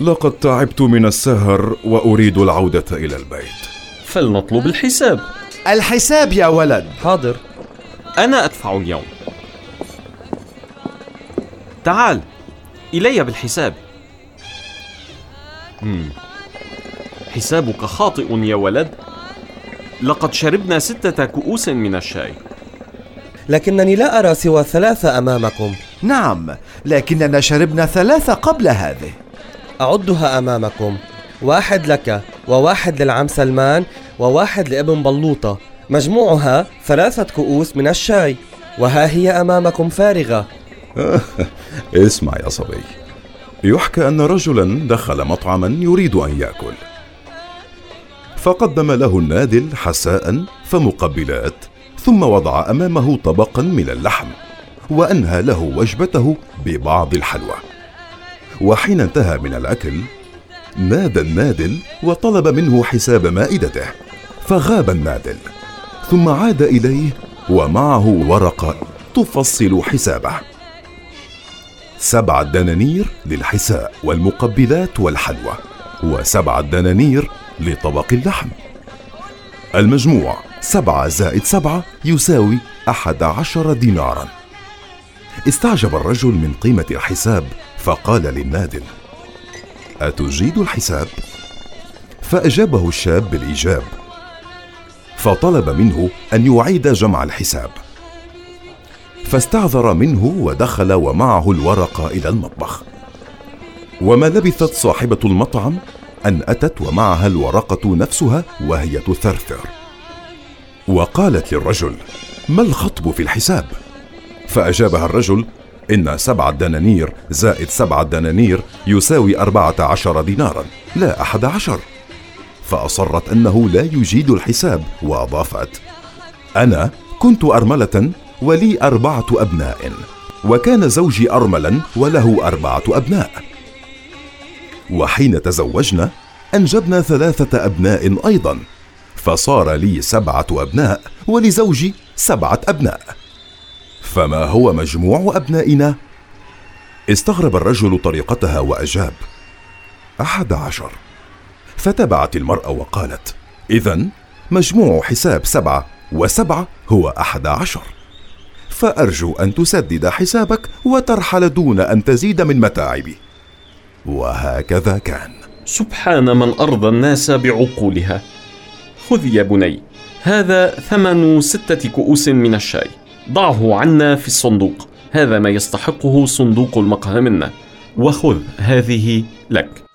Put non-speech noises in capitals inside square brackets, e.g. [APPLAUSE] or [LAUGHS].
لقد تعبت من السهر وأريد العودة إلى البيت. فلنطلب الحساب. الحساب يا ولد. حاضر. أنا أدفع اليوم. تعال إلي بالحساب. مم. حسابك خاطئ يا ولد. لقد شربنا ستة كؤوس من الشاي. لكنني لا أرى سوى ثلاثة أمامكم. نعم لكننا شربنا ثلاثة قبل هذه. أعدها أمامكم. واحد لك وواحد للعم سلمان وواحد لابن بلوطة. مجموعها ثلاثة كؤوس من الشاي. وها هي أمامكم فارغة. [LAUGHS] اسمع يا صبي. يحكى أن رجلا دخل مطعما يريد أن يأكل. فقدم له النادل حساء فمقبلات ثم وضع أمامه طبقا من اللحم وأنهى له وجبته ببعض الحلوى. وحين انتهى من الأكل نادى النادل وطلب منه حساب مائدته فغاب النادل ثم عاد إليه ومعه ورقة تفصل حسابه. سبعة دنانير للحساء والمقبلات والحلوى وسبعة دنانير لطبق اللحم. المجموع سبعة زائد سبعة يساوي أحد عشر دينارا. استعجب الرجل من قيمة الحساب فقال للنادل أتجيد الحساب؟ فأجابه الشاب بالإيجاب. فطلب منه أن يعيد جمع الحساب. فاستعذر منه ودخل ومعه الورقة إلى المطبخ. وما لبثت صاحبة المطعم؟ أن أتت ومعها الورقة نفسها وهي تثرثر. وقالت للرجل ما الخطب في الحساب؟ فأجابها الرجل إن سبعة دنانير زائد سبعة دنانير يساوي أربعة عشر دينارا لا أحد عشر. فأصرت أنه لا يجيد الحساب وأضافت أنا كنت أرملة ولي أربعة أبناء وكان زوجي أرملا وله أربعة أبناء. وحين تزوجنا أنجبنا ثلاثة أبناء أيضا فصار لي سبعة أبناء ولزوجي سبعة أبناء. فما هو مجموع أبنائنا؟ استغرب الرجل طريقتها وأجاب أحد عشر. فتبعت المرأة وقالت إذا مجموع حساب سبعة وسبعة هو أحد عشر. فأرجو أن تسدد حسابك وترحل دون أن تزيد من متاعبي. وهكذا كان. سبحان من أرضى الناس بعقولها. خذ يا بني هذا ثمن ستة كؤوس من الشاي. ضعه عنا في الصندوق. هذا ما يستحقه صندوق المقهى منا. وخذ هذه لك.